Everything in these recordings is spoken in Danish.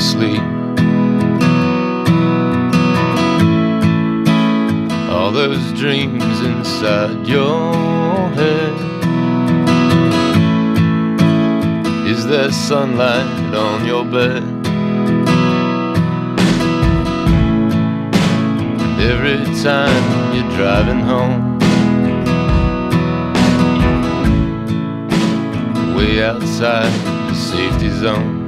Sleep, all those dreams inside your head. Is there sunlight on your bed? Every time you're driving home, way outside the safety zone.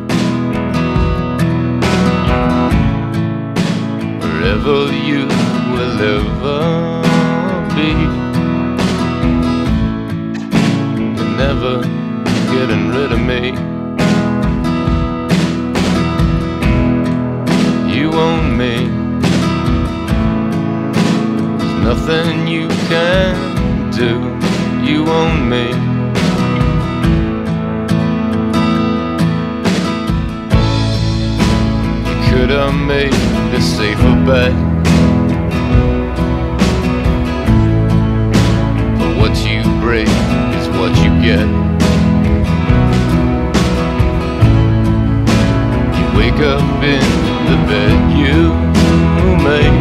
Wherever you will ever be, you're never getting rid of me. You own me. There's nothing you can do. You own me. Could have made a safer bet. But what you break is what you get. You wake up in the bed you make.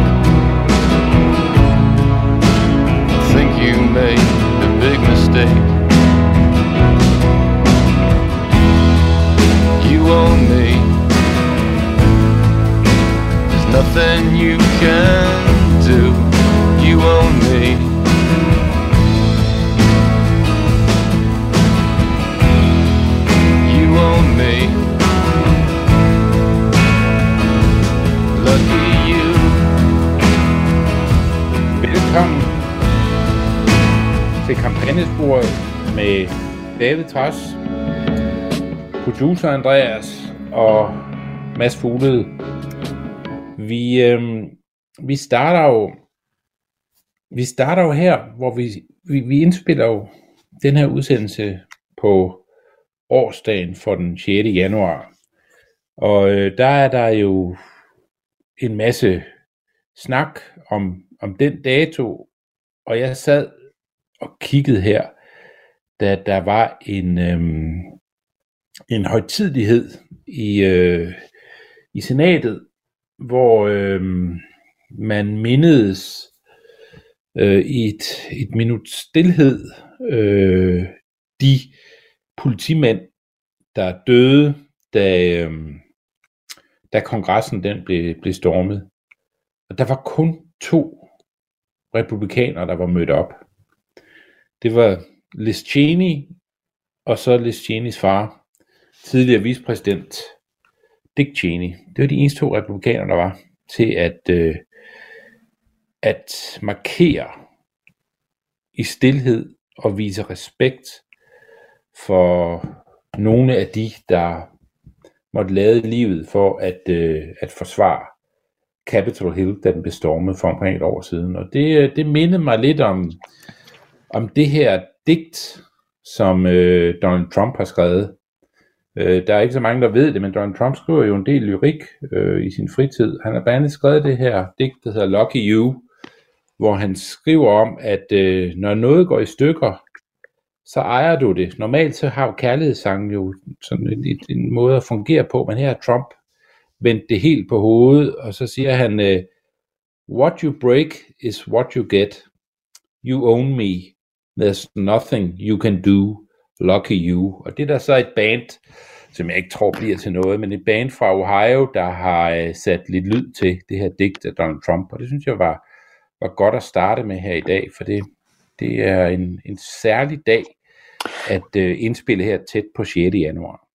Think you made a big mistake. Nothing you can do. You own me. You own me. Lucky you. Velkommen til kampagnesporet med David Træs, producer Andreas og Mads Fuglede. Vi, øh, vi starter jo vi starter jo her, hvor vi, vi, vi indspiller jo den her udsendelse på årsdagen for den 6. januar. Og øh, der er der jo en masse snak om, om den dato, og jeg sad og kiggede her, da der var en, øhm, en højtidlighed i, øh, i senatet, hvor øh, man mindedes øh, i et, et minut stillhed øh, de politimænd, der døde, da, øh, da kongressen den blev, blev stormet. Og der var kun to republikanere, der var mødt op. Det var Liz Cheney, og så Liz Cheneys far, tidligere vicepræsident Dick Cheney. Det var de eneste to republikanere, der var til at, øh, at markere i stillhed og vise respekt for nogle af de, der måtte lade livet for at, øh, at forsvare Capitol Hill, da den blev stormet for omkring et år siden. Og det, øh, det mindede mig lidt om, om det her digt, som øh, Donald Trump har skrevet. Øh, der er ikke så mange, der ved det, men Donald Trump skriver jo en del lyrik øh, i sin fritid. Han har blandt andet skrevet det her digt, der hedder Lucky You, hvor han skriver om, at øh, når noget går i stykker, så ejer du det. Normalt så har jo kærlighedssangen jo sådan en, en, en måde at fungere på, men her har Trump vendt det helt på hovedet, og så siger han, øh, what you break is what you get. You own me. There's nothing you can do. Lucky you. Og det er der så et band, som jeg ikke tror bliver til noget, men et band fra Ohio, der har øh, sat lidt lyd til det her digt af Donald Trump, og det synes jeg var, var godt at starte med her i dag, for det, det er en, en særlig dag at øh, indspille her tæt på 6. januar.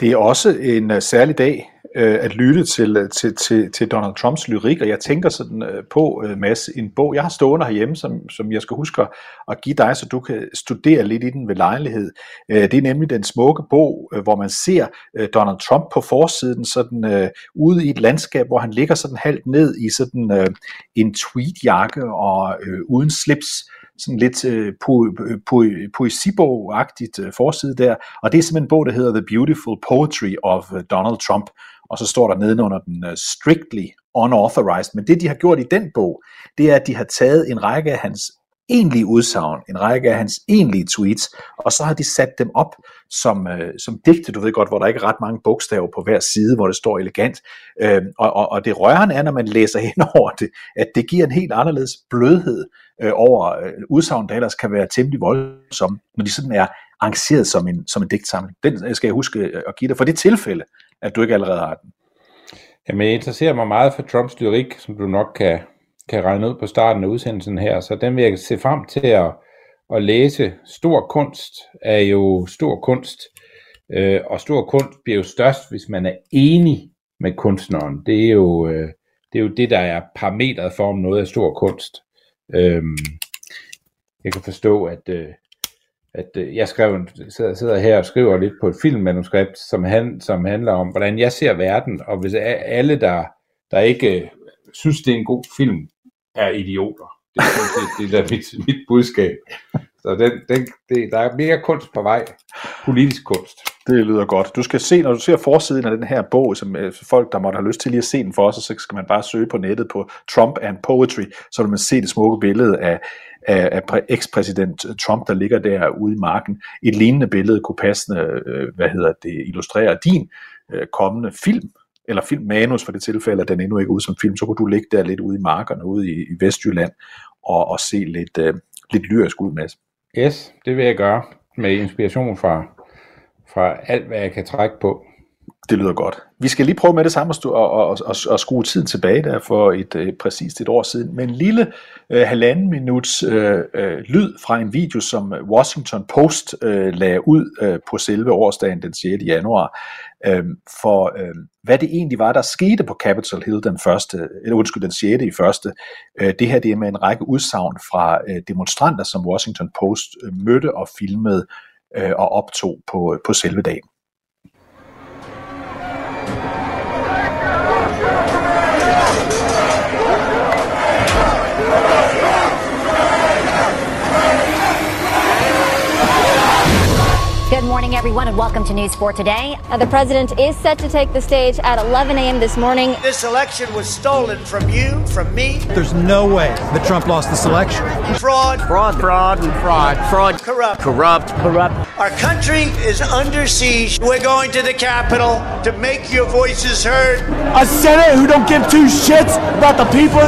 Det er også en uh, særlig dag øh, at lytte til, øh, til, til, til Donald Trumps lyrik, og jeg tænker sådan øh, på, øh, Mads, en bog, jeg har stående herhjemme, som, som jeg skal huske at give dig, så du kan studere lidt i den ved lejlighed. Øh, det er nemlig den smukke bog, øh, hvor man ser øh, Donald Trump på forsiden, sådan øh, ude i et landskab, hvor han ligger sådan halvt ned i sådan øh, en tweedjakke og øh, uden slips, sådan lidt øh, po- øh, po- poesibog-agtigt øh, forside der, og det er simpelthen en bog, der hedder The Beautiful Poetry of øh, Donald Trump, og så står der nedenunder den uh, strictly unauthorized, men det de har gjort i den bog, det er, at de har taget en række af hans egentlige udsagn, en række af hans egentlige tweets, og så har de sat dem op som, øh, som digte, du ved godt, hvor der ikke er ret mange bogstaver på hver side, hvor det står elegant. Øh, og, og, og det rørende er, når man læser hen over det, at det giver en helt anderledes blødhed øh, over øh, udsagn, der ellers kan være temmelig voldsomme, når de sådan er arrangeret som en, som en digtsamling. Den øh, skal jeg huske øh, at give dig for det tilfælde, at du ikke allerede har den. Jamen, jeg interesserer mig meget for Trumps lyrik, som du nok kan, kan regne ud på starten af udsendelsen her, så den vil jeg se frem til at, at læse. Stor kunst er jo stor kunst, øh, og stor kunst bliver jo størst, hvis man er enig med kunstneren. Det er jo, øh, det, er jo det, der er parametret for, om noget er stor kunst. Øh, jeg kan forstå, at, øh, at øh, jeg skrev, sidder, sidder her og skriver lidt på et filmmanuskript, som, han, som handler om, hvordan jeg ser verden, og hvis alle, der, der ikke øh, synes, det er en god film, er idioter. Det, det, det, det er mit, mit budskab. Så den, den, det, der er mere kunst på vej. Politisk kunst. Det lyder godt. Du skal se, når du ser forsiden af den her bog, som øh, folk, der måtte have lyst til lige at se den for os, så skal man bare søge på nettet på Trump and Poetry, så vil man se det smukke billede af, af, af ekspræsident Trump, der ligger der ude i marken. Et lignende billede kunne passende, øh, hvad hedder det, illustrere din øh, kommende film, eller filmmanus for det tilfælde, at den endnu ikke er ude som film, så kunne du ligge der lidt ude i markerne, ude i, i Vestjylland, og, og se lidt, øh, lidt lyrisk ud, Mads. Yes, det vil jeg gøre med inspiration fra, fra alt, hvad jeg kan trække på. Det lyder godt. Vi skal lige prøve med det samme at, og, og, og, og skrue tiden tilbage der for et, et præcist et år siden men en lille øh, halvanden minuts øh, øh, lyd fra en video, som Washington Post øh, lagde ud øh, på selve årsdagen den 6. januar, øh, for øh, hvad det egentlig var, der skete på Capitol Hill den første, eller undskyld, den 6. i første. Øh, det her det er med en række udsagn fra øh, demonstranter, som Washington Post øh, mødte og filmede øh, og optog på, øh, på selve dagen. Morning, everyone, and welcome to News 4 Today. Uh, the president is set to take the stage at 11 a.m. this morning. This election was stolen from you, from me. There's no way that Trump lost this election. Fraud. Fraud. Fraud. And fraud. Fraud. Corrupt. Corrupt. Corrupt. Our country is under siege. We're going to the Capitol to make your voices heard. A Senate who don't give two shits about the people.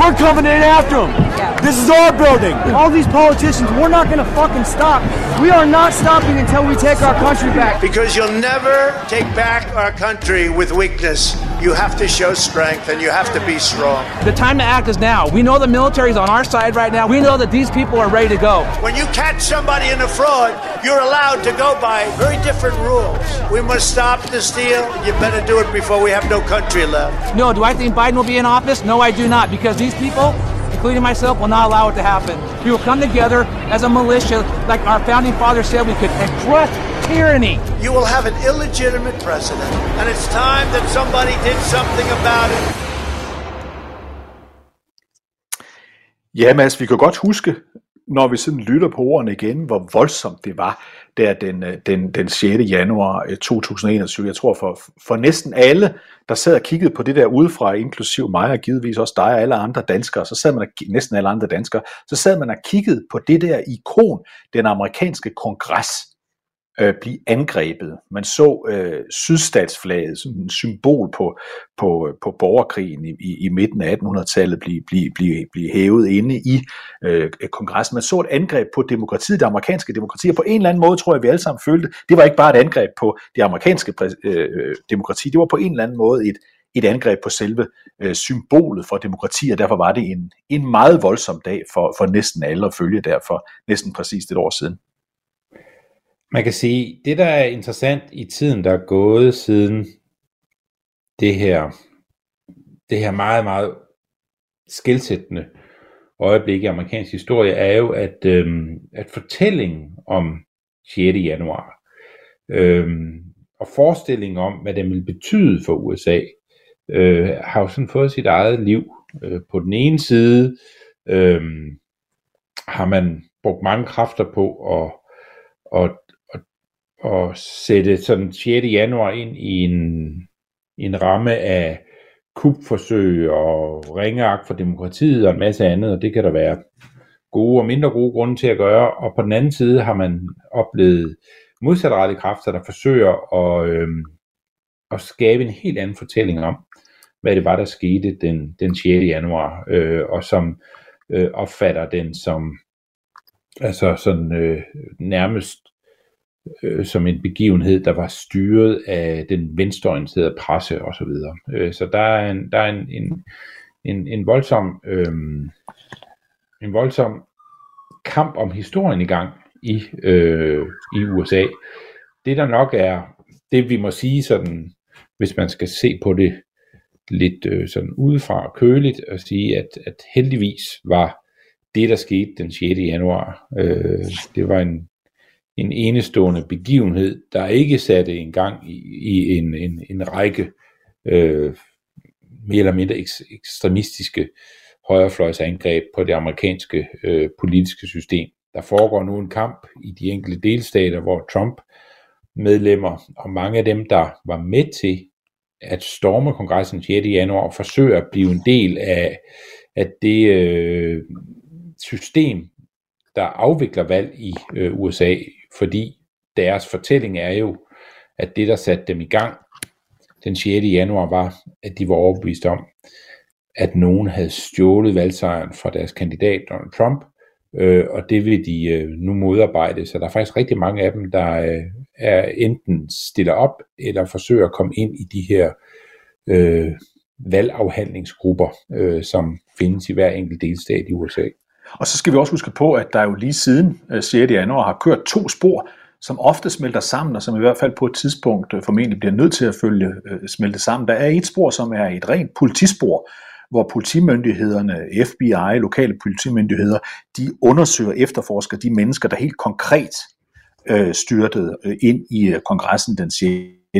We're coming in after them. Yeah. This is our building. All these politicians, we're not going to fucking stop. We are not stopping until we take our country back. Because you'll never take back our country with weakness. You have to show strength and you have to be strong. The time to act is now. We know the military is on our side right now. We know that these people are ready to go. When you catch somebody in a fraud, you're allowed to go by very different rules. We must stop the steal. You better do it before we have no country left. No, do I think Biden will be in office? No, I do not, because these people including myself, will not allow it to happen. We will come together as a militia, like our founding fathers said we could, and crush tyranny. You will have an illegitimate president, and it's time that somebody did something about it. Ja, Mads, vi kan godt huske, når vi sådan lytter på ordene igen, hvor voldsomt det var, der den, øh, den, den 6. januar øh, 2021. Jeg tror for, for næsten alle, der sad og kiggede på det der udefra, inklusiv mig og givetvis også dig og alle andre danskere, så sad man og, næsten alle andre danskere, så sad man og kiggede på det der ikon, den amerikanske kongres, øh, blive angrebet. Man så øh, sydstatsflaget som en symbol på, på, på borgerkrigen i, i, i midten af 1800-tallet blive, blive, blive, blive hævet inde i øh, kongressen. Man så et angreb på demokratiet, det amerikanske demokrati, og på en eller anden måde tror jeg, vi alle sammen følte, det var ikke bare et angreb på det amerikanske øh, demokrati, det var på en eller anden måde et, et angreb på selve øh, symbolet for demokrati, og derfor var det en, en meget voldsom dag for, for næsten alle at følge der for næsten præcis et år siden. Man kan sige, det der er interessant i tiden, der er gået siden det her, det her meget, meget skilsættende øjeblik i amerikansk historie, er jo, at, øh, at fortællingen om 6. januar, øh, og forestillingen om, hvad det vil betyde for USA, øh, har jo sådan fået sit eget liv. Øh, på den ene side øh, har man brugt mange kræfter på at, at, at, sætte sådan 6. januar ind i en, en ramme af kupforsøg og ringeagt for demokratiet og en masse andet, og det kan der være gode og mindre gode grunde til at gøre. Og på den anden side har man oplevet modsatrettede kræfter, der forsøger at, øh, at skabe en helt anden fortælling om, hvad det var, der skete den, den 6. januar, øh, og som øh, opfatter den som altså sådan øh, nærmest øh, som en begivenhed, der var styret af den venstreorienterede presse osv. Så, øh, så der er en, der er en, en, en, en voldsom øh, en voldsom kamp om historien i gang i, øh, i USA. Det der nok er, det vi må sige sådan, hvis man skal se på det lidt øh, sådan udefra køligt og sige, at, at heldigvis var det, der skete den 6. januar, øh, det var en, en enestående begivenhed, der ikke satte en gang i, i en, en, en række øh, mere eller mindre ek, ekstremistiske højrefløjsangreb på det amerikanske øh, politiske system. Der foregår nu en kamp i de enkelte delstater, hvor Trump medlemmer og mange af dem, der var med til at storme kongressen 6. januar og forsøge at blive en del af, af det øh, system, der afvikler valg i øh, USA, fordi deres fortælling er jo, at det, der satte dem i gang den 6. januar, var, at de var overbevist om, at nogen havde stjålet valgsejren fra deres kandidat Donald Trump, øh, og det vil de øh, nu modarbejde. Så der er faktisk rigtig mange af dem, der øh, er enten stiller op, eller forsøger at komme ind i de her øh, valgafhandlingsgrupper, øh, som findes i hver enkelt delstat i USA. Og så skal vi også huske på, at der jo lige siden øh, 6. Januar har kørt to spor, som ofte smelter sammen, og som i hvert fald på et tidspunkt øh, formentlig bliver nødt til at følge øh, smelte sammen. Der er et spor, som er et rent politispor, hvor politimyndighederne, FBI, lokale politimyndigheder, de undersøger efterforsker de mennesker, der helt konkret øh, styrtede ind i kongressen den 6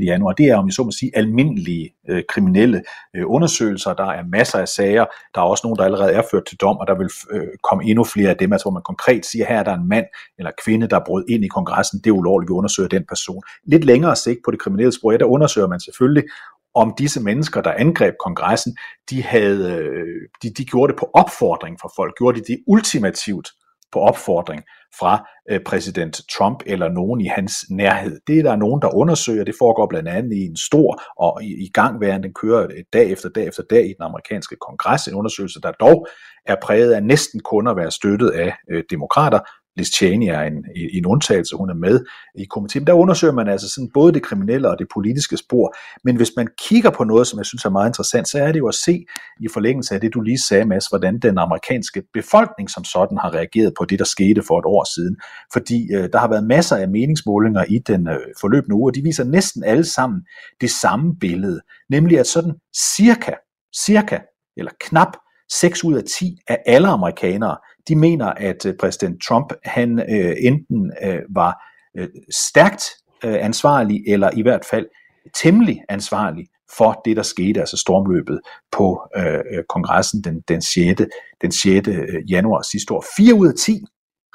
januar. Det er, om jeg så må sige, almindelige øh, kriminelle øh, undersøgelser. Der er masser af sager. Der er også nogle, der allerede er ført til dom, og der vil øh, komme endnu flere af dem, altså hvor man konkret siger, her er der en mand eller kvinde, der brød ind i kongressen. Det er ulovligt, vi undersøger den person. Lidt længere sigt på det kriminelle spor, ja, der undersøger man selvfølgelig, om disse mennesker, der angreb kongressen, de, havde, øh, de, de gjorde det på opfordring fra folk, gjorde de det ultimativt på opfordring fra øh, præsident Trump eller nogen i hans nærhed. Det er der nogen, der undersøger. Det foregår blandt andet i en stor og i, i gangværende, den kører øh, dag efter dag efter dag i den amerikanske kongres. En undersøgelse, der dog er præget af næsten kun at være støttet af øh, demokrater, Liz Cheney er en, en undtagelse, hun er med i komiteen. Der undersøger man altså sådan både det kriminelle og det politiske spor. Men hvis man kigger på noget, som jeg synes er meget interessant, så er det jo at se i forlængelse af det, du lige sagde, Mads, hvordan den amerikanske befolkning som sådan har reageret på det, der skete for et år siden. Fordi øh, der har været masser af meningsmålinger i den øh, forløbende uge, og de viser næsten alle sammen det samme billede. Nemlig at sådan cirka, cirka, eller knap 6 ud af 10 af alle amerikanere, de mener, at øh, præsident Trump han øh, enten øh, var øh, stærkt øh, ansvarlig, eller i hvert fald temmelig ansvarlig for det, der skete, altså stormløbet på øh, øh kongressen den, den, 6. den 6. Øh, januar sidste år. 4 ud af 10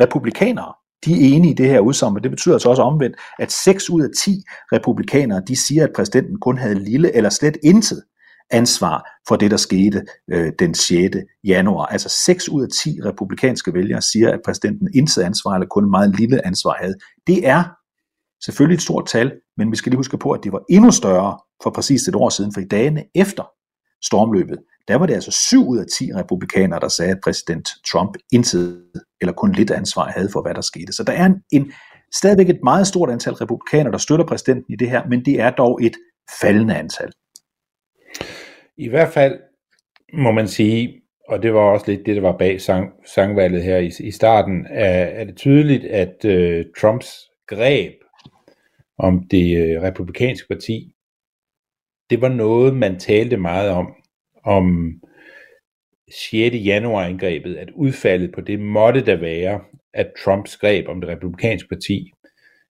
republikanere, de er enige i det her udsagn, men det betyder altså også omvendt, at 6 ud af 10 republikanere, de siger, at præsidenten kun havde lille eller slet intet ansvar for det, der skete øh, den 6. januar. Altså 6 ud af 10 republikanske vælgere siger, at præsidenten intet ansvar eller kun meget lille ansvar havde. Det er selvfølgelig et stort tal, men vi skal lige huske på, at det var endnu større for præcis et år siden, for i dagene efter stormløbet, der var det altså 7 ud af 10 republikanere, der sagde, at præsident Trump intet eller kun lidt ansvar havde for, hvad der skete. Så der er en, en stadigvæk et meget stort antal republikanere, der støtter præsidenten i det her, men det er dog et faldende antal. I hvert fald må man sige, og det var også lidt det, der var bag sang, sangvalget her i, i starten, er, er det tydeligt, at øh, Trumps greb om det øh, republikanske parti, det var noget, man talte meget om, om 6. januar angrebet, at udfaldet på det måtte der være, at Trumps greb om det republikanske parti,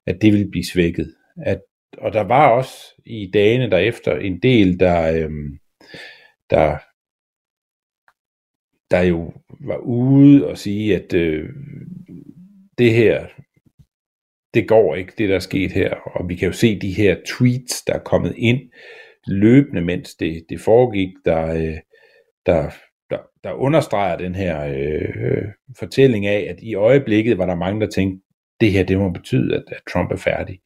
at det ville blive svækket. At, og der var også i dagene derefter en del, der, Øh, der, der jo var ude og sige, at øh, det her, det går ikke, det der er sket her. Og vi kan jo se de her tweets, der er kommet ind løbende, mens det, det foregik, der, øh, der, der, der understreger den her øh, fortælling af, at i øjeblikket var der mange, der tænkte, det her det må betyde, at, at Trump er færdig.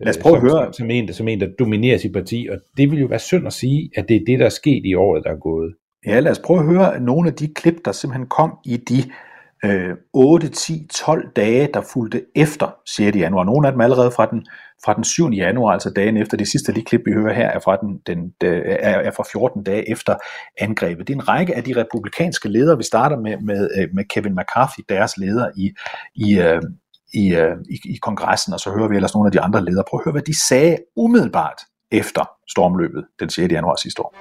Lad os prøve som, at høre. Som en, som en, der dominerer sit parti, og det vil jo være synd at sige, at det er det, der er sket i året, der er gået. Ja, lad os prøve at høre nogle af de klip, der simpelthen kom i de øh, 8, 10, 12 dage, der fulgte efter 6. januar. Nogle af dem allerede fra den, fra den 7. januar, altså dagen efter. Det sidste lige klip, vi hører her, er fra, den, den, er, er fra 14 dage efter angrebet. Det er en række af de republikanske ledere. Vi starter med, med, øh, med Kevin McCarthy, deres leder i, i, øh, i, øh, i, i kongressen, og så hører vi ellers nogle af de andre ledere. Prøv at høre, hvad de sagde umiddelbart efter stormløbet den 6. januar sidste år.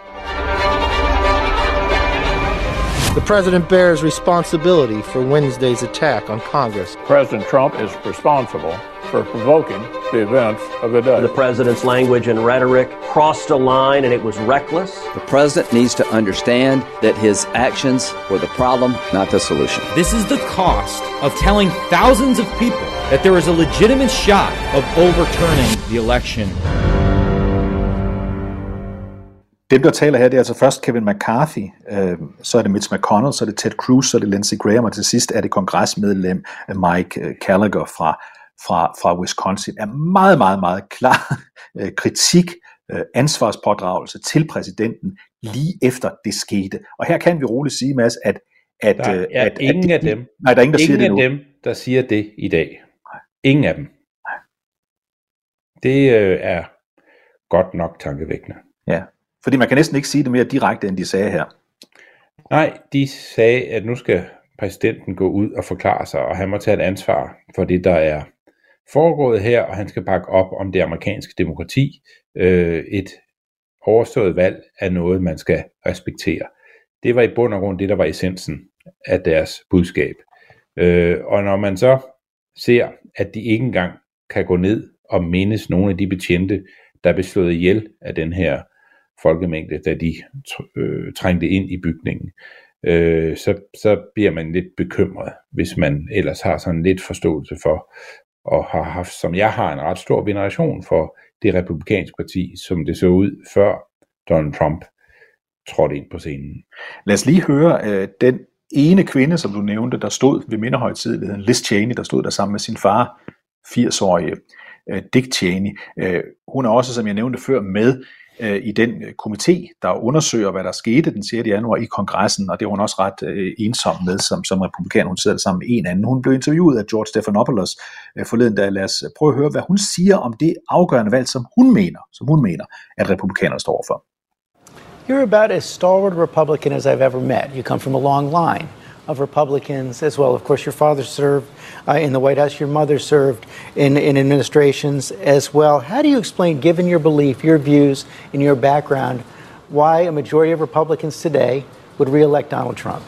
The president bears responsibility for Wednesday's attack on Congress. President Trump is responsible for provoking the events of the day. The president's language and rhetoric crossed a line and it was reckless. The president needs to understand that his actions were the problem, not the solution. This is the cost of telling thousands of people that there is a legitimate shot of overturning the election. Dem, der taler her, det er altså først Kevin McCarthy, øh, så er det Mitch McConnell, så er det Ted Cruz, så er det Lindsey Graham, og til sidst er det kongresmedlem Mike Gallagher fra, fra, fra Wisconsin. Er meget, meget, meget klar øh, kritik, øh, ansvarspådragelse til præsidenten lige efter det skete. Og her kan vi roligt sige, Mads, at at, der øh, er at, ingen at af dem, nej, der er ingen, der siger det af nu. dem, der siger det i dag. Ingen af dem. Det øh, er godt nok tankevækkende. Ja, fordi man kan næsten ikke sige det mere direkte, end de sagde her. Nej, de sagde, at nu skal præsidenten gå ud og forklare sig, og han må tage et ansvar for det, der er foregået her, og han skal bakke op om det amerikanske demokrati. Øh, et overstået valg er noget, man skal respektere. Det var i bund og grund det, der var essensen af deres budskab. Øh, og når man så ser, at de ikke engang kan gå ned og mindes nogle af de betjente, der blev slået ihjel af den her folkemængde, da de øh, trængte ind i bygningen, øh, så, så bliver man lidt bekymret, hvis man ellers har sådan lidt forståelse for, og har haft, som jeg har, en ret stor veneration for det republikanske parti, som det så ud før Donald Trump trådte ind på scenen. Lad os lige høre øh, den ene kvinde, som du nævnte, der stod ved mindehøjtidligheden, Liz Cheney, der stod der sammen med sin far, 80-årige øh, Dick Cheney. Øh, hun er også, som jeg nævnte før, med øh, i den øh, komité, der undersøger, hvad der skete den 6. januar i kongressen, og det var hun også ret øh, ensom med som, som republikaner. Hun sidder sammen med en anden. Hun blev interviewet af George Stephanopoulos øh, forleden, da lad os øh, prøve at høre, hvad hun siger om det afgørende valg, som hun mener, som hun mener, at republikanerne står for. You're about as stalwart Republican as I've ever met. You come from a long line of Republicans as well. Of course, your father served uh, in the White House, your mother served in, in administrations as well. How do you explain, given your belief, your views, and your background, why a majority of Republicans today would reelect Donald Trump?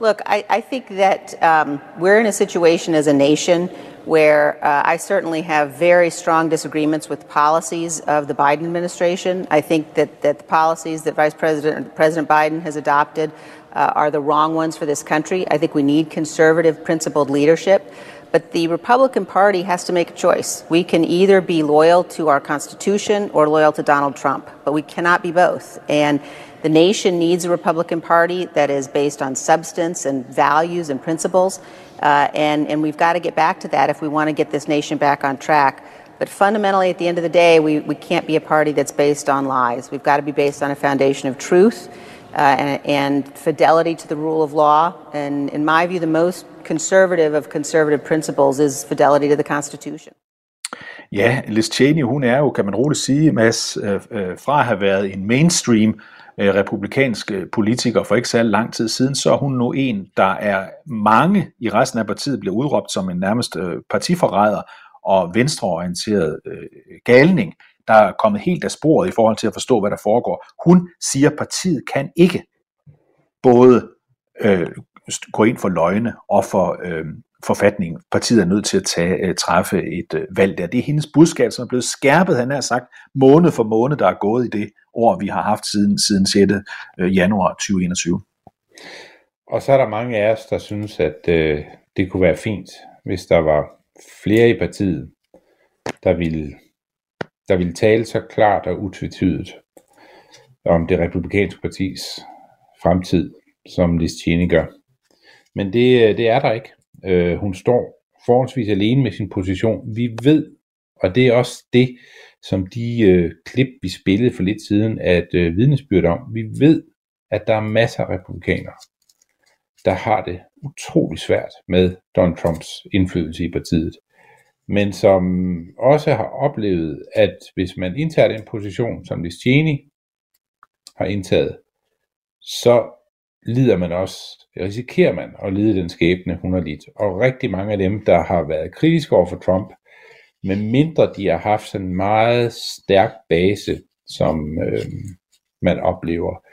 Look, I, I think that um, we're in a situation as a nation where uh, I certainly have very strong disagreements with policies of the Biden administration. I think that, that the policies that Vice President President Biden has adopted uh, are the wrong ones for this country. I think we need conservative, principled leadership. But the Republican Party has to make a choice. We can either be loyal to our Constitution or loyal to Donald Trump, but we cannot be both. And the nation needs a Republican Party that is based on substance and values and principles. Uh, and, and we've got to get back to that if we want to get this nation back on track. But fundamentally, at the end of the day, we, we can't be a party that's based on lies. We've got to be based on a foundation of truth uh, and, and fidelity to the rule of law. And in my view, the most conservative of conservative principles is fidelity to the Constitution. Ja, Liz Cheney, hun er jo, kan man roligt sige, Mads, øh, øh, fra at have været en mainstream øh, republikansk øh, politiker for ikke særlig lang tid siden, så er hun nu en, der er mange i resten af partiet bliver udråbt som en nærmest øh, partiforræder og venstreorienteret øh, galning der er kommet helt af sporet i forhold til at forstå, hvad der foregår. Hun siger, at partiet kan ikke både øh, gå ind for løgne og for øh, forfatningen. Partiet er nødt til at tage, øh, træffe et øh, valg der. Det er hendes budskab, som er blevet skærpet, han har sagt, måned for måned, der er gået i det år, vi har haft siden, siden 6. Øh, januar 2021. Og så er der mange af os, der synes, at øh, det kunne være fint, hvis der var flere i partiet, der ville, der ville tale så klart og utvetydigt om det republikanske partis fremtid, som Liz Cheney gør. Men det, øh, det er der ikke. Øh, hun står forholdsvis alene med sin position. Vi ved, og det er også det, som de øh, klip, vi spillede for lidt siden, at øh, vidnesbyrd om. Vi ved, at der er masser af republikanere, der har det utrolig svært med Donald Trumps indflydelse i partiet. Men som også har oplevet, at hvis man indtager den position, som Liz Cheney har indtaget, så lider man også, risikerer man at lide den skæbne, hun har lidt. Og rigtig mange af dem, der har været kritiske over for Trump, med mindre de har haft sådan en meget stærk base, som øh, man oplever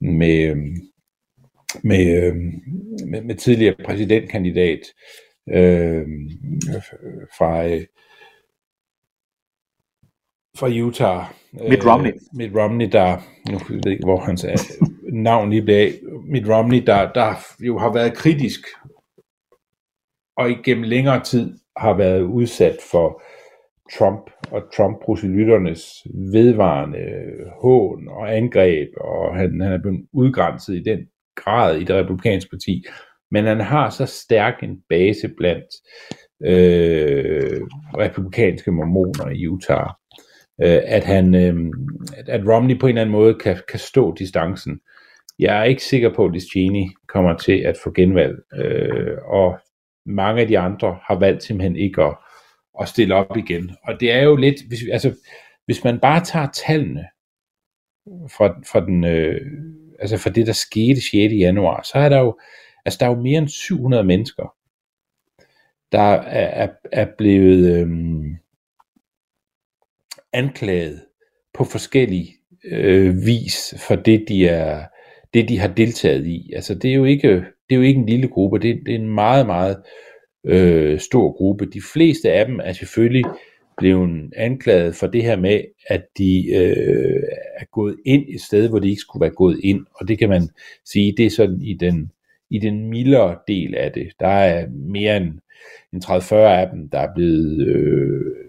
med, med, øh, med, med tidligere præsidentkandidat øh, fra, øh, fra Utah. Mitt Romney. Øh, Mitt Romney, der, nu ved jeg ikke, hvor hans navn lige blev af, Mitt Romney, der, der jo har været kritisk, og igennem længere tid har været udsat for Trump og Trump-proselytternes vedvarende hån og angreb, og han, han er blevet udgrænset i den grad i det republikanske parti. Men han har så stærk en base blandt øh, republikanske mormoner i Utah, øh, at han, øh, at Romney på en eller anden måde kan, kan stå distancen. Jeg er ikke sikker på, at Liz Cheney kommer til at få genvalg, øh, og mange af de andre har valgt simpelthen ikke at, at stille op igen. Og det er jo lidt, hvis, altså, hvis man bare tager tallene fra, fra, den, øh, altså fra det, der skete 6. januar, så er der jo, altså der er jo mere end 700 mennesker, der er, er, er blevet øhm, anklaget på forskellige øh, vis for det, de er det, de har deltaget i. Altså, det er jo ikke, det er jo ikke en lille gruppe, det, det er en meget, meget øh, stor gruppe. De fleste af dem er selvfølgelig blevet anklaget for det her med, at de øh, er gået ind et sted, hvor de ikke skulle være gået ind. Og det kan man sige, det er sådan i den, i den mildere del af det. Der er mere end, end 30-40 af dem, der er blevet øh,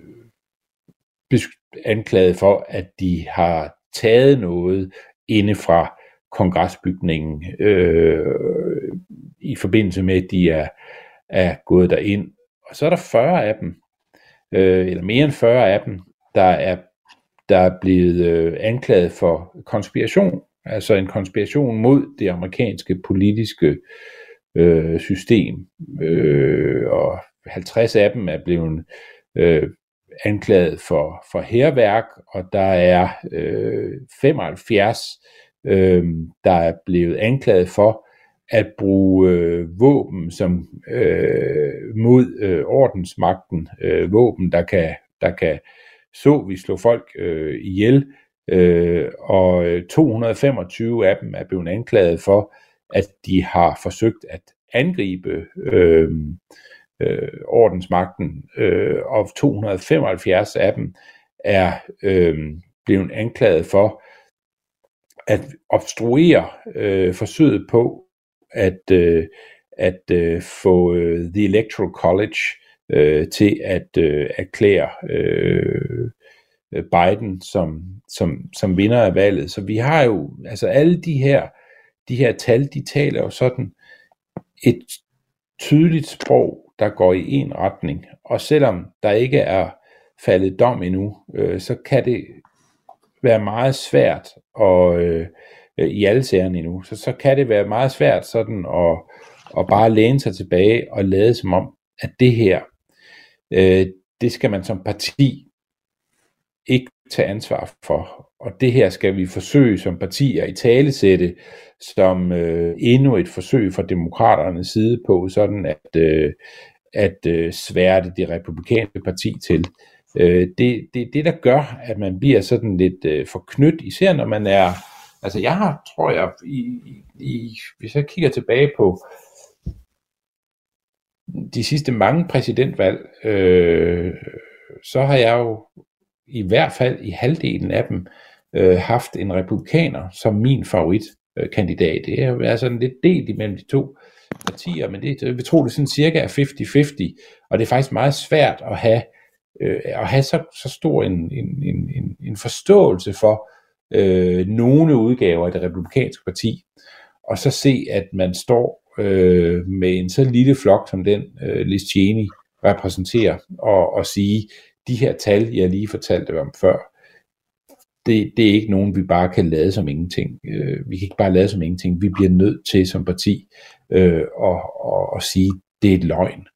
anklaget for, at de har taget noget inde fra kongresbygningen øh, i forbindelse med, at de er, er gået derind. Og så er der 40 af dem, øh, eller mere end 40 af dem, der er, der er blevet øh, anklaget for konspiration, altså en konspiration mod det amerikanske politiske øh, system. Øh, og 50 af dem er blevet øh, anklaget for, for herværk, og der er øh, 75 øh, der er blevet anklaget for at bruge øh, våben som øh, mod øh, ordensmagten, øh, våben der kan der kan så vi slå folk øh, ihjel, øh, og øh, 225 af dem er blevet anklaget for, at de har forsøgt at angribe øh, øh, ordensmagten, øh, og 275 af dem er øh, blevet anklaget for at obstruere øh, forsøget på at, øh, at øh, få øh, The Electoral College øh, til at øh, erklære øh, Øh, Biden som, som, som vinder af valget. Så vi har jo, altså alle de her, de her tal, de taler jo sådan et tydeligt sprog, der går i en retning. Og selvom der ikke er faldet dom endnu, øh, så kan det være meget svært og øh, i alle sagerne endnu, så, så kan det være meget svært sådan at, at bare læne sig tilbage og lade som om, at det her, øh, det skal man som parti ikke tage ansvar for. Og det her skal vi forsøge som partier i talesætte som øh, endnu et forsøg fra demokraternes side på, sådan at, øh, at øh, sværte det republikanske parti til. Øh, det, det, det, der gør, at man bliver sådan lidt øh, forknyt, især når man er, altså jeg har, tror jeg, i, i, hvis jeg kigger tilbage på de sidste mange præsidentvalg, øh, så har jeg jo i hvert fald i halvdelen af dem øh, haft en republikaner som min favoritkandidat. Det er jo sådan lidt delt imellem de to partier, men det, vi tror, det er sådan cirka er 50-50, og det er faktisk meget svært at have, øh, at have så, så stor en, en, en, en forståelse for øh, nogle udgaver af det republikanske parti, og så se, at man står øh, med en så lille flok, som den øh, Liz Cheney repræsenterer, og, og sige, de her tal, jeg lige fortalte om før, det, det er ikke nogen, vi bare kan lade som ingenting. Øh, vi kan ikke bare lade som ingenting. Vi bliver nødt til som parti øh, at, at, at sige, det er et løgn.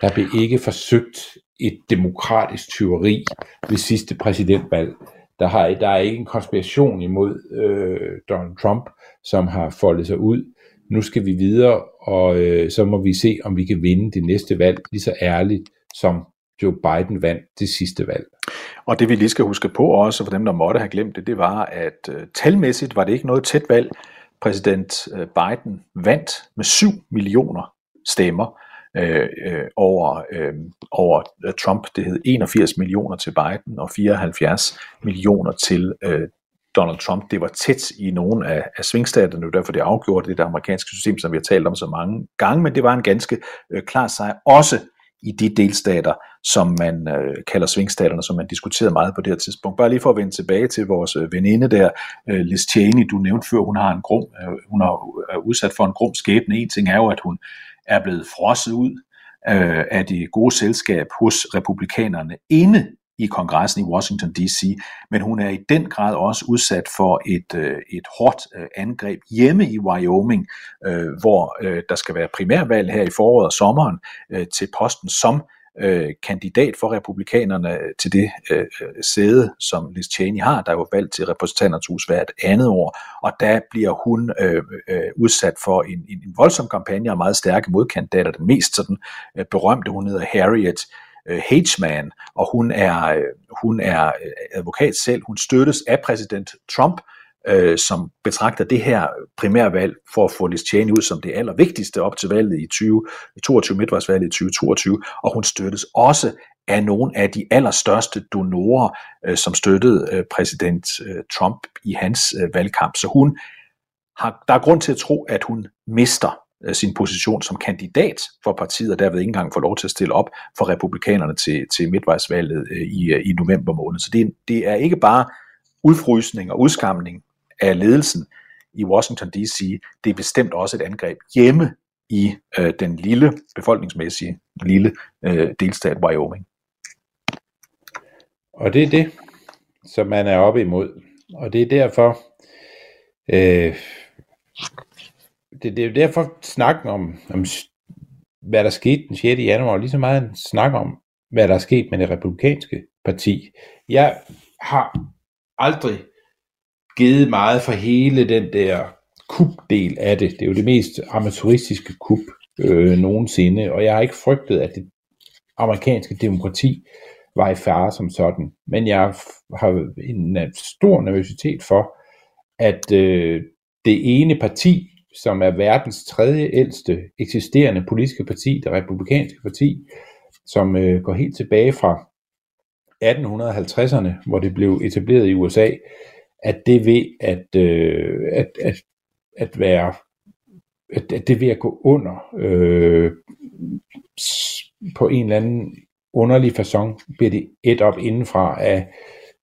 Der blev ikke forsøgt et demokratisk tyveri ved sidste præsidentvalg. Der, har, der er ikke en konspiration imod øh, Donald Trump, som har foldet sig ud. Nu skal vi videre, og øh, så må vi se, om vi kan vinde det næste valg lige så ærligt, som Joe Biden vandt det sidste valg. Og det vi lige skal huske på også, for dem der måtte have glemt det, det var, at uh, talmæssigt var det ikke noget tæt valg. Præsident uh, Biden vandt med 7 millioner stemmer øh, øh, over, øh, over øh, Trump. Det hed 81 millioner til Biden og 74 millioner til øh, Donald Trump. Det var tæt i nogle af, af svingstaterne, og derfor det afgjorde det, det amerikanske system, som vi har talt om så mange gange, men det var en ganske øh, klar sejr, også i de delstater, som man øh, kalder svingstaterne, som man diskuterede meget på det her tidspunkt. Bare lige for at vende tilbage til vores øh, veninde der, øh, Liz Cheney, du nævnte før, hun har en grum, øh, hun øh, er udsat for en grum skæbne. En ting er jo, at hun er blevet frosset ud øh, af det gode selskab hos republikanerne inde i kongressen i Washington D.C., men hun er i den grad også udsat for et, øh, et hårdt øh, angreb hjemme i Wyoming, øh, hvor øh, der skal være primærvalg her i foråret og sommeren øh, til posten som øh, kandidat for republikanerne øh, til det øh, øh, sæde, som Liz Cheney har, der er jo valgt til repræsentanternes hus hvert andet år, og der bliver hun øh, øh, udsat for en, en, en voldsom kampagne og meget stærke modkandidater. Den mest sådan, øh, berømte, hun hedder Harriet øh, Hageman, og hun er, øh, hun er øh, advokat selv. Hun støttes af præsident Trump, øh, Øh, som betragter det her primærvalg for at få Liz Cheney ud som det allervigtigste op til valget i 2022, midtvejsvalget i 2022, og hun støttes også af nogle af de allerstørste donorer, øh, som støttede øh, præsident øh, Trump i hans øh, valgkamp. Så hun har, der er grund til at tro, at hun mister Øh, sin position som kandidat for partiet, og derved ikke engang får lov til at stille op for republikanerne til, til midtvejsvalget øh, i, øh, i november måned. Så det, det er ikke bare udfrysning og udskamning af ledelsen i Washington D.C., det er bestemt også et angreb hjemme i øh, den lille, befolkningsmæssige lille øh, delstat Wyoming. Og det er det, som man er oppe imod. Og det er derfor, øh, det, det er derfor snakken om, om, hvad der skete den 6. januar, lige så meget en snak om, hvad der er sket med det republikanske parti. Jeg har aldrig givet meget for hele den der kubdel af det. Det er jo det mest amatøristiske kub øh, nogensinde, og jeg har ikke frygtet, at det amerikanske demokrati var i fare som sådan. Men jeg har en øh, stor nervøsitet for, at øh, det ene parti som er verdens tredje ældste eksisterende politiske parti, det republikanske parti, som øh, går helt tilbage fra 1850'erne, hvor det blev etableret i USA, at det ved at, øh, at, at, at være at, at det ved at gå under øh, på en eller anden underlig façon, bliver det et op indenfra af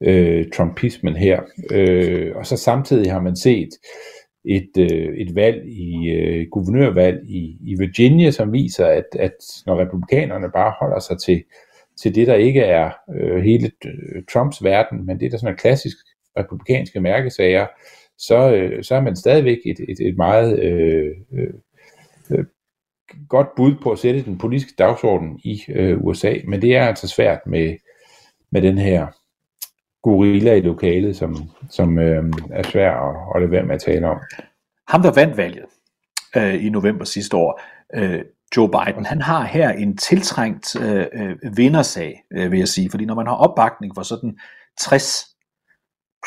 øh, trumpismen her. Øh, og så samtidig har man set et, øh, et valg i øh, guvernørvalg i, i Virginia, som viser, at, at når republikanerne bare holder sig til, til det, der ikke er øh, hele Trumps verden, men det, der sådan er klassisk republikanske mærkesager, så, øh, så er man stadigvæk et, et, et meget øh, øh, øh godt bud på at sætte den politiske dagsorden i øh, USA, men det er altså svært med, med den her gorilla i lokalet, som, som øh, er svær at holde være med at tale om. Ham, der vandt valget øh, i november sidste år, øh, Joe Biden, han har her en tiltrængt øh, øh, vindersag, øh, vil jeg sige, fordi når man har opbakning for sådan 60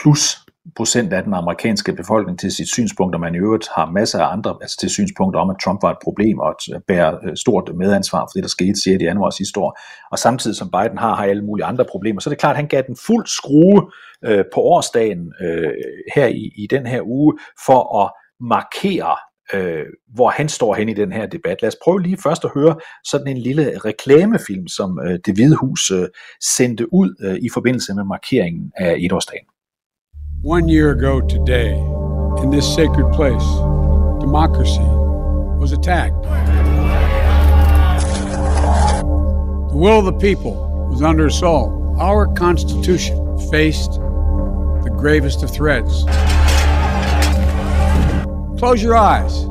plus procent af den amerikanske befolkning til sit synspunkt, og man i øvrigt har masser af andre altså til synspunkter om, at Trump var et problem og øh, bærer øh, stort medansvar for det, der skete 6. januar sidste år, og samtidig som Biden har, har alle mulige andre problemer, så er det klart, at han gav den fuld skrue øh, på årsdagen øh, her i, i den her uge for at markere øh, hvor han står hen i den her debat. Lad os prøve lige først at høre sådan en lille reklamefilm, som øh, det Hvide Hus øh, sendte ud øh, i forbindelse med markeringen af etårsdagen. One year ago today, in this sacred place, democracy was attacked. The will of the people was under assault. Our Constitution faced the gravest of threats. Close your eyes.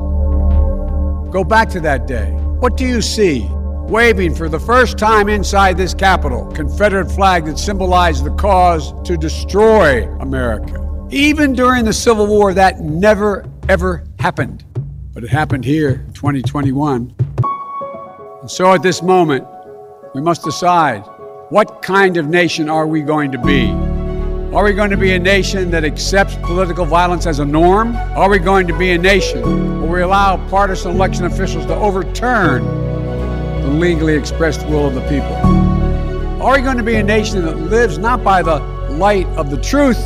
Go back to that day. What do you see? Waving for the first time inside this Capitol, Confederate flag that symbolized the cause to destroy America. Even during the Civil War, that never, ever happened. But it happened here, in 2021. And so at this moment, we must decide what kind of nation are we going to be? Are we going to be a nation that accepts political violence as a norm? Are we going to be a nation where we allow partisan election officials to overturn the legally expressed will of the people? Are we going to be a nation that lives not by the light of the truth,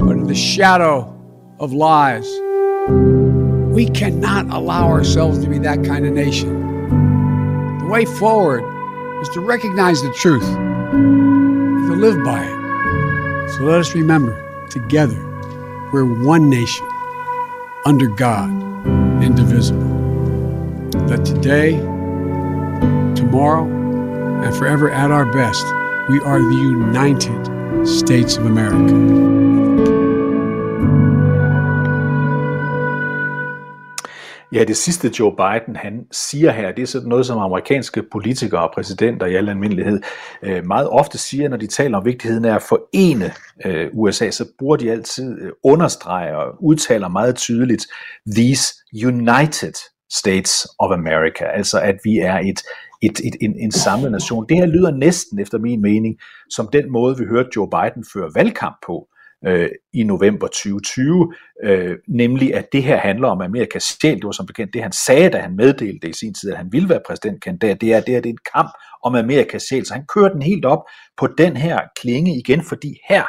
but in the shadow of lies? We cannot allow ourselves to be that kind of nation. The way forward is to recognize the truth and to live by it. So let us remember together we're one nation under God, indivisible. That today, tomorrow, and forever at our best, we are the United States of America. Ja, det sidste Joe Biden han siger her, det er sådan noget, som amerikanske politikere og præsidenter i al almindelighed øh, meget ofte siger, når de taler om vigtigheden af at forene øh, USA, så bruger de altid øh, understreger og udtaler meget tydeligt, these United States of America, altså at vi er et, et, et, en, en samlet nation. Det her lyder næsten, efter min mening, som den måde, vi hørte Joe Biden føre valgkamp på, øh, i november 2020, øh, nemlig at det her handler om Amerikas sjæl. Det var som bekendt det, han sagde, da han meddelte i sin tid, at han ville være præsidentkandidat. Det er, det er, det er en kamp om Amerikas sjæl, så han kører den helt op på den her klinge igen, fordi her,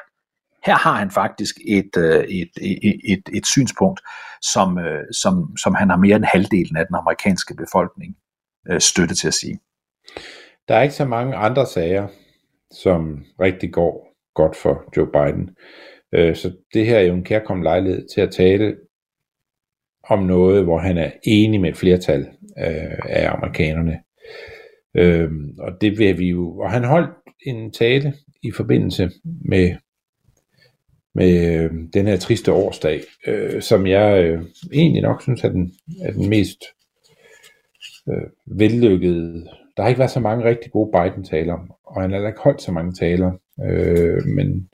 her har han faktisk et, øh, et, et, et, et synspunkt, som, øh, som, som han har mere end halvdelen af den amerikanske befolkning øh, støtte til at sige. Der er ikke så mange andre sager, som rigtig går godt for Joe Biden. Øh, så det her er jo en kærkommen lejlighed til at tale om noget, hvor han er enig med et flertal øh, af amerikanerne. Øh, og det vil vi jo, og han holdt en tale i forbindelse med med øh, den her triste årsdag, øh, som jeg øh, egentlig nok synes er den, er den mest øh, vellykkede. Der har ikke været så mange rigtig gode Biden-taler, og han har ikke holdt så mange taler, øh, men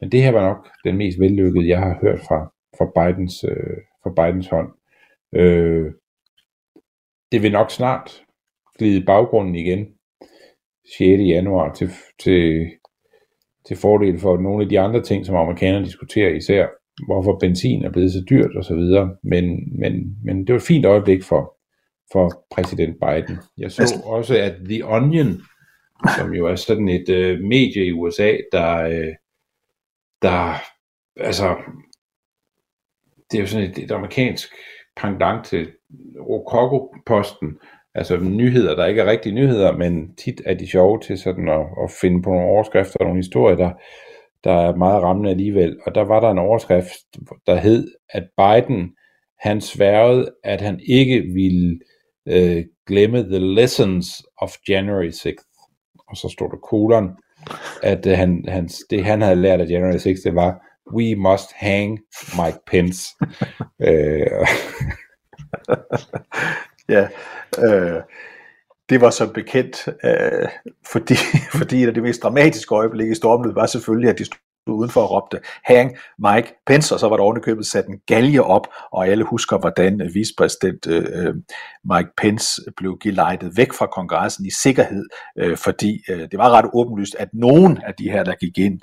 men det her var nok den mest vellykkede, jeg har hørt fra, fra, Bidens, øh, fra Bidens hånd. Øh, det vil nok snart glide baggrunden igen 6. januar til, til, til fordel for nogle af de andre ting, som amerikanerne diskuterer, især hvorfor benzin er blevet så dyrt og så videre. Men, men, men det var et fint øjeblik for, for præsident Biden. Jeg så også, at The Onion, som jo er sådan et øh, medie i USA, der, øh, der, altså, det er jo sådan et, et amerikansk pendant til Rococo-posten, altså nyheder, der ikke er rigtige nyheder, men tit er de sjove til sådan at, at finde på nogle overskrifter og nogle historier, der, der er meget rammende alligevel. Og der var der en overskrift, der hed, at Biden, han sværede, at han ikke ville øh, glemme the lessons of January 6th. Og så stod der kolon, at uh, han, hans, det han havde lært af January 6, det var, we must hang Mike Pence. øh, ja, øh, det var så bekendt, øh, fordi, fordi et af de mest dramatiske øjeblikke i stormløbet var selvfølgelig, at de udenfor og råbte, hang Mike Pence, og så var der ovenikøbet sat en galge op, og alle husker, hvordan vicepræsident øh, Mike Pence blev gelejtet væk fra kongressen i sikkerhed, øh, fordi øh, det var ret åbenlyst, at nogen af de her, der gik ind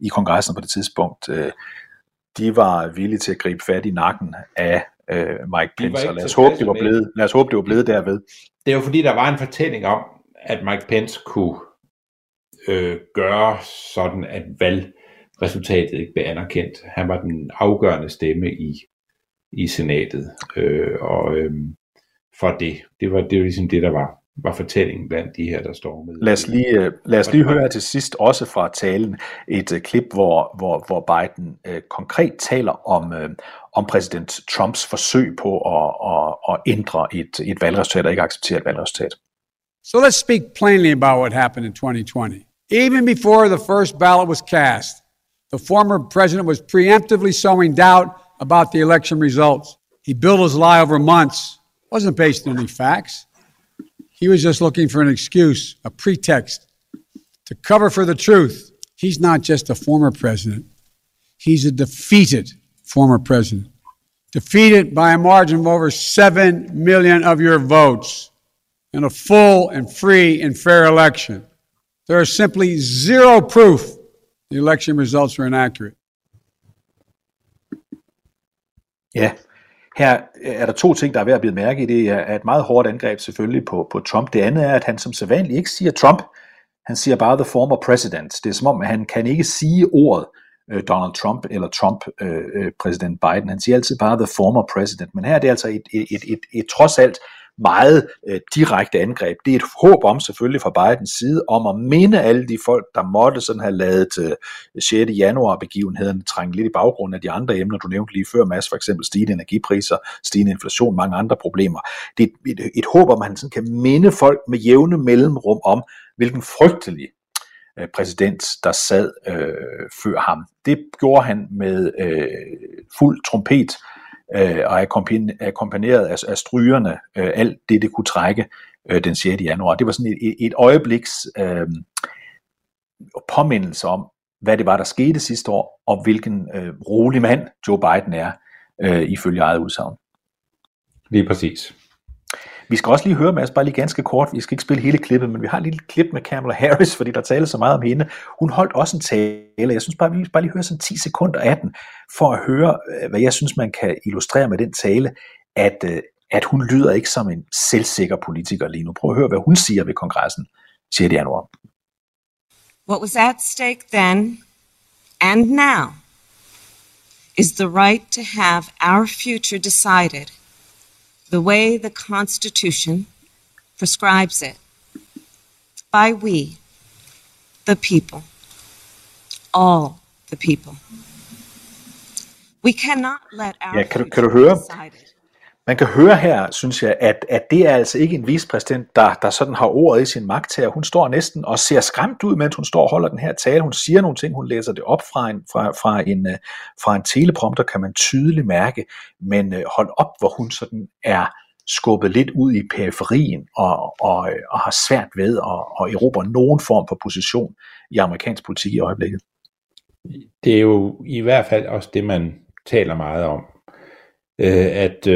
i kongressen på det tidspunkt, øh, de var villige til at gribe fat i nakken af øh, Mike Pence, og lad os, håbe, det var blevet, lad os håbe, det var blevet derved. Det er jo fordi, der var en fortælling om, at Mike Pence kunne øh, gøre sådan, at valgresultatet ikke blev anerkendt. Han var den afgørende stemme i, i senatet, øh, og øh, for det, det var, det var ligesom det, der var var fortællingen blandt de her, der står med. Lad os lige, øh, lad os lige høre til sidst også fra talen et uh, klip, hvor, hvor, hvor Biden uh, konkret taler om, uh, om præsident Trumps forsøg på at, at, at ændre et, et valgresultat og ikke acceptere et valgresultat. So let's speak plainly about what happened in 2020. Even before the first ballot was cast, the former president was preemptively sowing doubt about the election results. He built his lie over months, It wasn't based on any facts. He was just looking for an excuse, a pretext to cover for the truth. He's not just a former president, he's a defeated former president. Defeated by a margin of over 7 million of your votes in a full and free and fair election. There is simply zero proof the election results were inaccurate. Ja, Her er der to ting, der er værd at blive mærke i. Det er et meget hårdt angreb selvfølgelig på, på Trump. Det andet er, at han som sædvanligt ikke siger Trump. Han siger bare the former president. Det er som om, at han kan ikke sige ordet øh, Donald Trump eller Trump øh, øh, præsident Biden. Han siger altid bare the former president. Men her er det altså et, et, et, et, et trods alt meget øh, direkte angreb. Det er et håb om selvfølgelig fra Bidens side, om at minde alle de folk, der måtte sådan have lavet øh, 6. januar begivenheden trænge lidt i baggrunden af de andre emner, du nævnte lige før, Mads, for eksempel stigende energipriser, stigende inflation, mange andre problemer. Det er et, et, et håb om, at han sådan kan minde folk med jævne mellemrum om, hvilken frygtelig øh, præsident, der sad øh, før ham. Det gjorde han med øh, fuld trompet øh, og akkompagneret af, af strygerne, øh, alt det, det kunne trække øh, den 6. januar. Det var sådan et, et øjebliks øh, påmindelse om, hvad det var, der skete sidste år, og hvilken øh, rolig mand Joe Biden er, øh, ifølge eget udsagn. Lige præcis. Vi skal også lige høre, Mads, bare lige ganske kort, vi skal ikke spille hele klippet, men vi har et lille klip med Kamala Harris, fordi der tales så meget om hende. Hun holdt også en tale, jeg synes bare, vi skal bare lige høre sådan 10 sekunder af den, for at høre, øh, hvad jeg synes, man kan illustrere med den tale, at, øh, at hun lyder ikke som en selvsikker politiker lige nu. Prøv at høre, hvad hun siger ved kongressen 6. januar. What was at stake then and now is the right to have our future decided the way the Constitution prescribes it by we, the people, all the people. We cannot let our du, kan du høre? Man kan høre her, synes jeg, at, at det er altså ikke en vicepræsident, der, der sådan har ordet i sin magt her. Hun står næsten og ser skræmt ud, mens hun står og holder den her tale. Hun siger nogle ting, hun læser det op fra en, fra, fra en, øh, fra en teleprompter, kan man tydeligt mærke. Men øh, hold op, hvor hun sådan er skubbet lidt ud i periferien og, og, øh, og har svært ved at, at erobre nogen form for position i amerikansk politik i øjeblikket. Det er jo i hvert fald også det, man taler meget om. At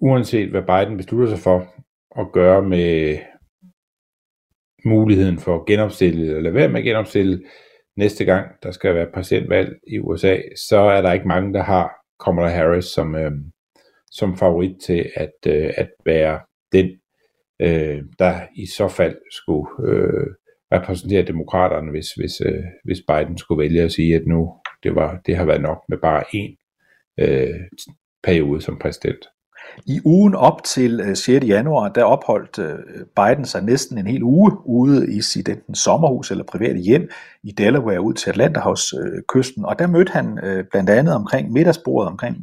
uanset hvad Biden beslutter sig for at gøre med muligheden for at genopstille, eller være med at genopstille næste gang, der skal være præsidentvalg i USA, så er der ikke mange, der har Kamala Harris som, øh, som favorit til at, øh, at være den, øh, der i så fald skulle øh, repræsentere demokraterne, hvis, hvis, øh, hvis Biden skulle vælge at sige, at nu det, var, det har været nok med bare én øh, periode som præsident. I ugen op til øh, 6. Januar, der opholdt øh, Biden sig næsten en hel uge ude i sit enten sommerhus eller private hjem i Delaware ud til Atlanterhavskysten, og der mødte han øh, blandt andet omkring middagsbordet, omkring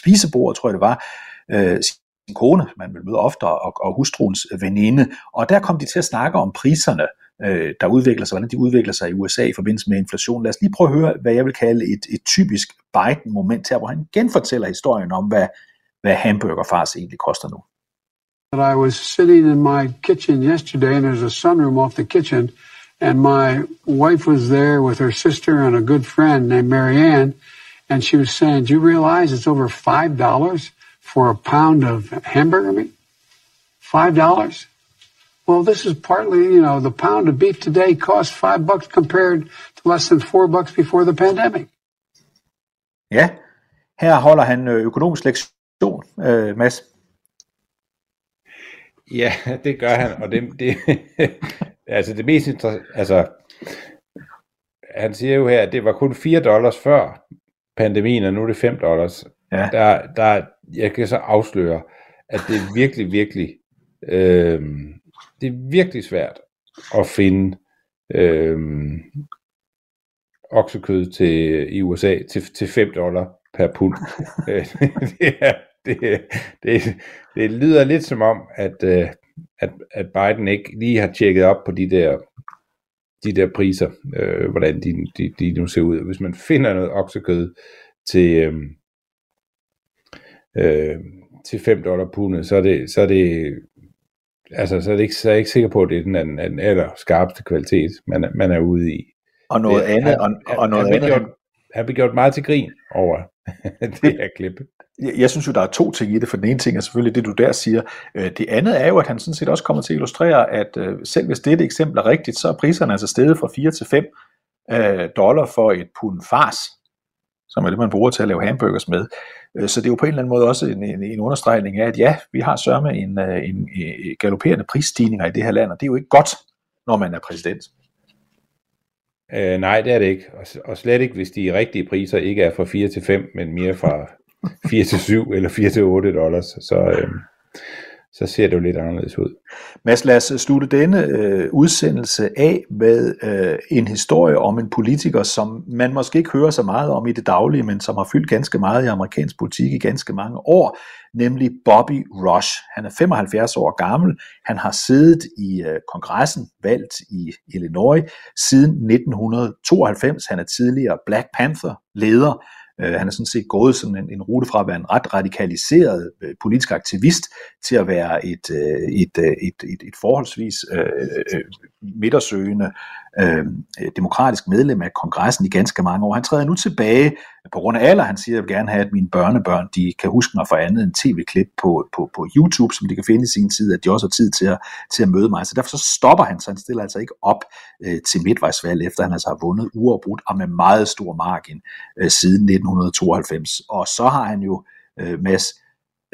spisebordet, tror jeg det var, sin kone, man vil møde oftere, og, og hustruens veninde, og der kom de til at snakke om priserne, der udvikler sig, hvordan de udvikler sig i USA i forbindelse med inflation. Lad os lige prøve at høre, hvad jeg vil kalde et, et typisk Biden-moment her, hvor han genfortæller historien om, hvad hvad hamburgerfars egentlig koster nu. I was sitting in my kitchen yesterday, and there's a sunroom off the kitchen, and my wife was there with her sister and a good friend named Marianne, and she was saying, "Do you realize it's over five dollars for a pound of hamburger meat? Five dollars." Well, this is partly, you know, the pound of beef today costs five bucks compared to less than four bucks before the pandemic. Ja, her holder han øh, økonomisk lektion, øh, Mads. Ja, det gør han, og det, det altså det mest interessante, altså han siger jo her, at det var kun 4 dollars før pandemien, og nu er det 5 dollars. Ja. Der, der, jeg kan så afsløre, at det er virkelig, virkelig, øh, det er virkelig svært at finde øh, oksekød til, i USA til, til 5 dollar per pund. Øh, det, er, det, det, det lyder lidt som om, at, øh, at, at Biden ikke lige har tjekket op på de der de der priser, øh, hvordan de, de, de nu ser ud. Hvis man finder noget oksekød til, øh, øh, til 5 dollar pundet, så er det, så er det altså, så er det ikke, så er jeg ikke sikker på, at det er den, den, den aller skarpeste kvalitet, man, man er ude i. Og noget det, andet, han, og, og noget han, andet, gjort, han blev gjort meget til grin over det her klip. Jeg, jeg synes jo, der er to ting i det, for den ene ting er selvfølgelig det, du der siger. Øh, det andet er jo, at han sådan set også kommer til at illustrere, at øh, selv hvis dette eksempel er rigtigt, så er priserne altså steget fra 4 til 5 øh, dollar for et pund fars, som er det, man bruger til at lave hamburgers med. Så det er jo på en eller anden måde også en, en, en understregning af, at ja, vi har sørme en, en, en galopperende prisstigninger i det her land, og det er jo ikke godt, når man er præsident. Øh, nej, det er det ikke. Og, og slet ikke, hvis de rigtige priser ikke er fra 4 til 5, men mere fra 4 til 7 eller 4 til 8 dollars, så, øh, så ser det jo lidt anderledes ud. Mads, lad os slutte denne øh, udsendelse af med øh, en historie om en politiker, som man måske ikke hører så meget om i det daglige, men som har fyldt ganske meget i amerikansk politik i ganske mange år, nemlig Bobby Rush. Han er 75 år gammel. Han har siddet i øh, kongressen, valgt i Illinois, siden 1992. Han er tidligere Black Panther-leder. Øh, han er sådan set gået sådan en, en rute fra at være en ret radikaliseret øh, politisk aktivist til at være et, øh, et, øh, et, et, et forholdsvis øh, øh, øh midtersøgende Øhm, øh, demokratisk medlem af kongressen i ganske mange år. Han træder nu tilbage på grund af alder. Han siger, at jeg vil gerne have, at mine børnebørn de kan huske mig for andet end tv-klip på, på, på YouTube, som de kan finde i sin tid, at de også har tid til at, til at møde mig. Så derfor så stopper han, så han stiller altså ikke op øh, til midtvejsvalg, efter han altså har vundet uafbrudt og med meget stor margin øh, siden 1992. Og så har han jo, øh, Mads,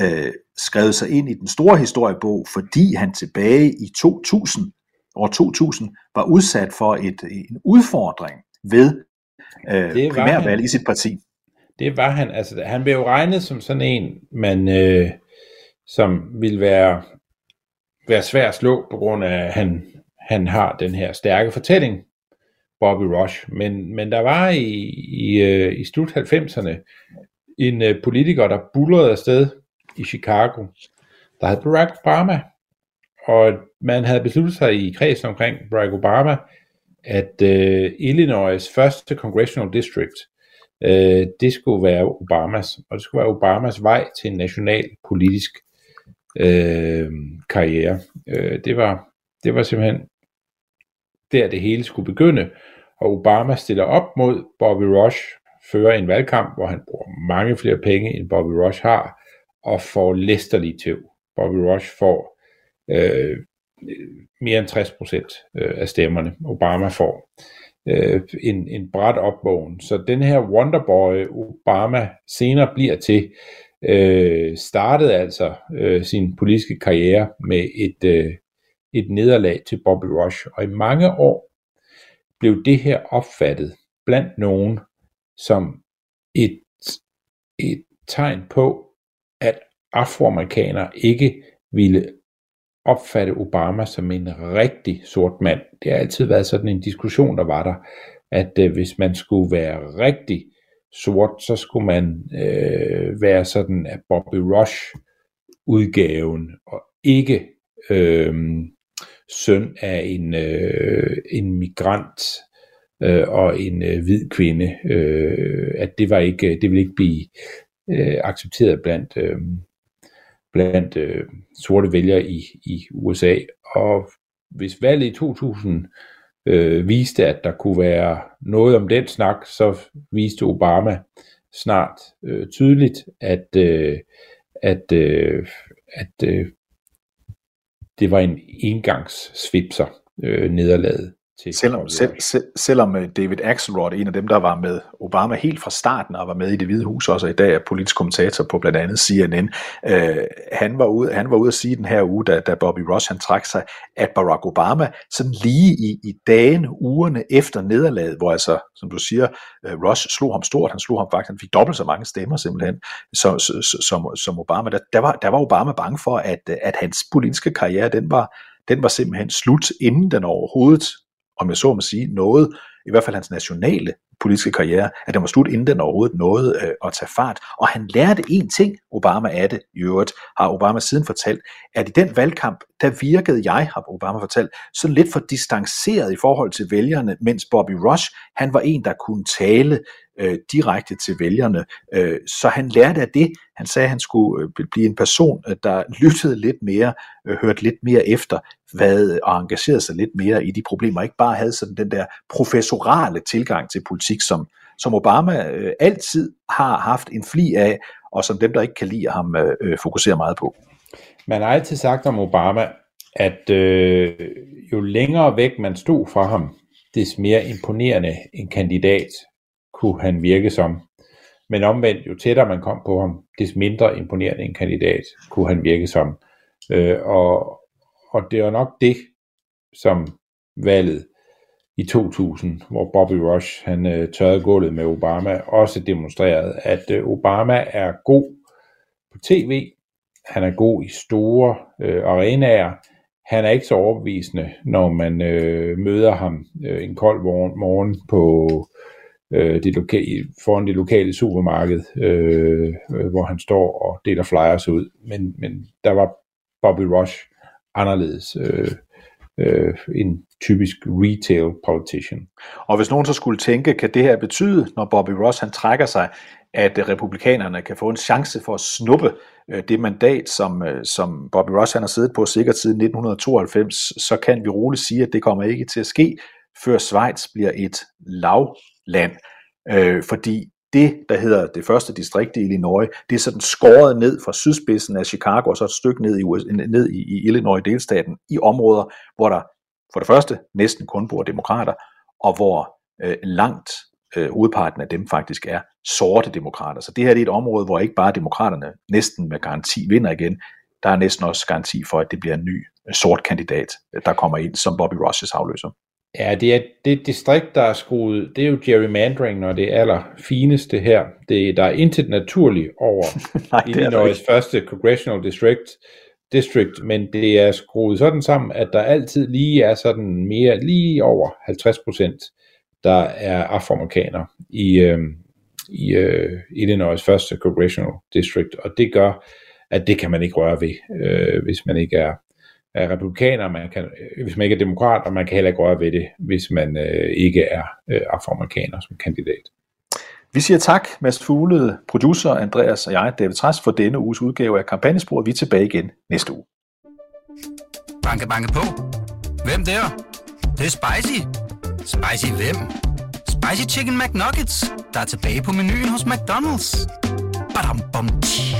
øh, skrevet sig ind i den store historiebog, fordi han tilbage i 2000, år 2000, var udsat for et, en udfordring ved øh, primærvalg i sit parti. Det var han. Altså, han blev jo regnet som sådan en, man, øh, som ville være, være svær at slå, på grund af, at han, han har den her stærke fortælling, Bobby Rush. Men, men der var i, i, øh, i slut 90'erne en øh, politiker, der bullerede afsted i Chicago, der hed Barack Obama. Og man havde besluttet sig i kredsen omkring Barack Obama, at øh, Illinois første congressional district, øh, det skulle være Obamas, og det skulle være Obamas vej til en national politisk øh, karriere. Øh, det, var, det var simpelthen der det hele skulle begynde, og Obama stiller op mod Bobby Rush, fører en valgkamp, hvor han bruger mange flere penge, end Bobby Rush har, og får læsterlig tæv. Bobby Rush får øh, mere end 60 procent øh, af stemmerne. Obama får øh, en, en bræt opvågen. Så den her Wonderboy, Obama senere bliver til, øh, startede altså øh, sin politiske karriere med et, øh, et nederlag til Bobby Rush. Og i mange år blev det her opfattet blandt nogen som et, et tegn på, at afroamerikanere ikke ville opfatte Obama som en rigtig sort mand. Det har altid været sådan en diskussion, der var der, at øh, hvis man skulle være rigtig sort, så skulle man øh, være sådan af Bobby Rush udgaven, og ikke øh, søn af en, øh, en migrant øh, og en øh, hvid kvinde, øh, at det var ikke, det ville ikke blive øh, accepteret blandt øh, blandt øh, sorte vælgere i, i USA. Og hvis valget i 2000 øh, viste, at der kunne være noget om den snak, så viste Obama snart øh, tydeligt, at, øh, at, øh, at øh, det var en engangssvipser øh, nederlaget til Selvom, selv, selv, selvom øh, David Axelrod, en af dem, der var med Obama helt fra starten og var med i det hvide hus også, og i dag er politisk kommentator på blandt andet CNN, øh, han, var ude, han var ude at sige den her uge, da, da Bobby Ross han trak sig, at Barack Obama sådan lige i, i dagen, ugerne efter nederlaget, hvor altså, som du siger, øh, Ross slog ham stort, han slog ham faktisk, han fik dobbelt så mange stemmer simpelthen, som, som, som Obama, der, der, var, der var Obama bange for, at, at hans politiske karriere, den var, den var simpelthen slut, inden den overhovedet om jeg så må sige, noget, i hvert fald hans nationale politiske karriere, at den var slut, inden den overhovedet nåede øh, at tage fart. Og han lærte en ting, Obama af det, i øvrigt, har Obama siden fortalt, at i den valgkamp, der virkede jeg, har Obama fortalt, sådan lidt for distanceret i forhold til vælgerne, mens Bobby Rush, han var en, der kunne tale øh, direkte til vælgerne. Øh, så han lærte af det. Han sagde, at han skulle øh, blive en person, øh, der lyttede lidt mere, øh, hørte lidt mere efter, hvad, øh, og engageret sig lidt mere i de problemer, ikke bare havde sådan den der professorale tilgang til politik, som, som Obama øh, altid har haft en fli af, og som dem, der ikke kan lide ham, øh, øh fokuserer meget på. Man har altid sagt om Obama, at øh, jo længere væk man stod fra ham, des mere imponerende en kandidat kunne han virke som. Men omvendt, jo tættere man kom på ham, des mindre imponerende en kandidat kunne han virke som. Øh, og, og det var nok det, som valget i 2000, hvor Bobby Rush han øh, tørrede gulvet med Obama, også demonstrerede, at øh, Obama er god på tv, han er god i store øh, arenaer, han er ikke så overbevisende, når man øh, møder ham øh, en kold morgen på øh, det loka- foran det lokale supermarked, øh, øh, hvor han står og deler flyers ud. Men, men der var Bobby Rush anderledes øh, øh, en typisk retail politician. Og hvis nogen så skulle tænke, kan det her betyde, når Bobby Ross han trækker sig, at øh, republikanerne kan få en chance for at snuppe øh, det mandat, som, øh, som Bobby Ross han har siddet på sikkert siden 1992, så kan vi roligt sige, at det kommer ikke til at ske, før Schweiz bliver et lavland. Øh, fordi det, der hedder det første distrikt i Illinois, det er sådan skåret ned fra sydspidsen af Chicago, og så et stykke ned i, US, ned i, i Illinois delstaten, i områder, hvor der for det første næsten kun bor demokrater, og hvor øh, langt øh, hovedparten af dem faktisk er sorte demokrater. Så det her det er et område, hvor ikke bare demokraterne næsten med garanti vinder igen, der er næsten også garanti for, at det bliver en ny øh, sort kandidat, der kommer ind som Bobby Rosses afløser. Ja, det er det distrikt, der er skruet, det er jo gerrymandering, når det er aller fineste her. Det, der er intet naturligt over Nej, Illinois første congressional district, district, men det er skruet sådan sammen, at der altid lige er sådan mere, lige over 50 procent, der er afroamerikanere i, øh, i øh, Illinois første congressional district, og det gør, at det kan man ikke røre ved, øh, hvis man ikke er er republikaner, man kan, hvis man ikke er demokrat, og man kan heller ikke røre ved det, hvis man øh, ikke er øh, afroamerikaner som kandidat. Vi siger tak, Mads Fuglede, producer Andreas og jeg, David Træs, for denne uges udgave af Kampagnespor. Vi er tilbage igen næste uge. Banke, banke på. Hvem der? Det, det er spicy. Spicy hvem? Spicy Chicken McNuggets, der er tilbage på menuen hos McDonald's. Badum, bom, tji.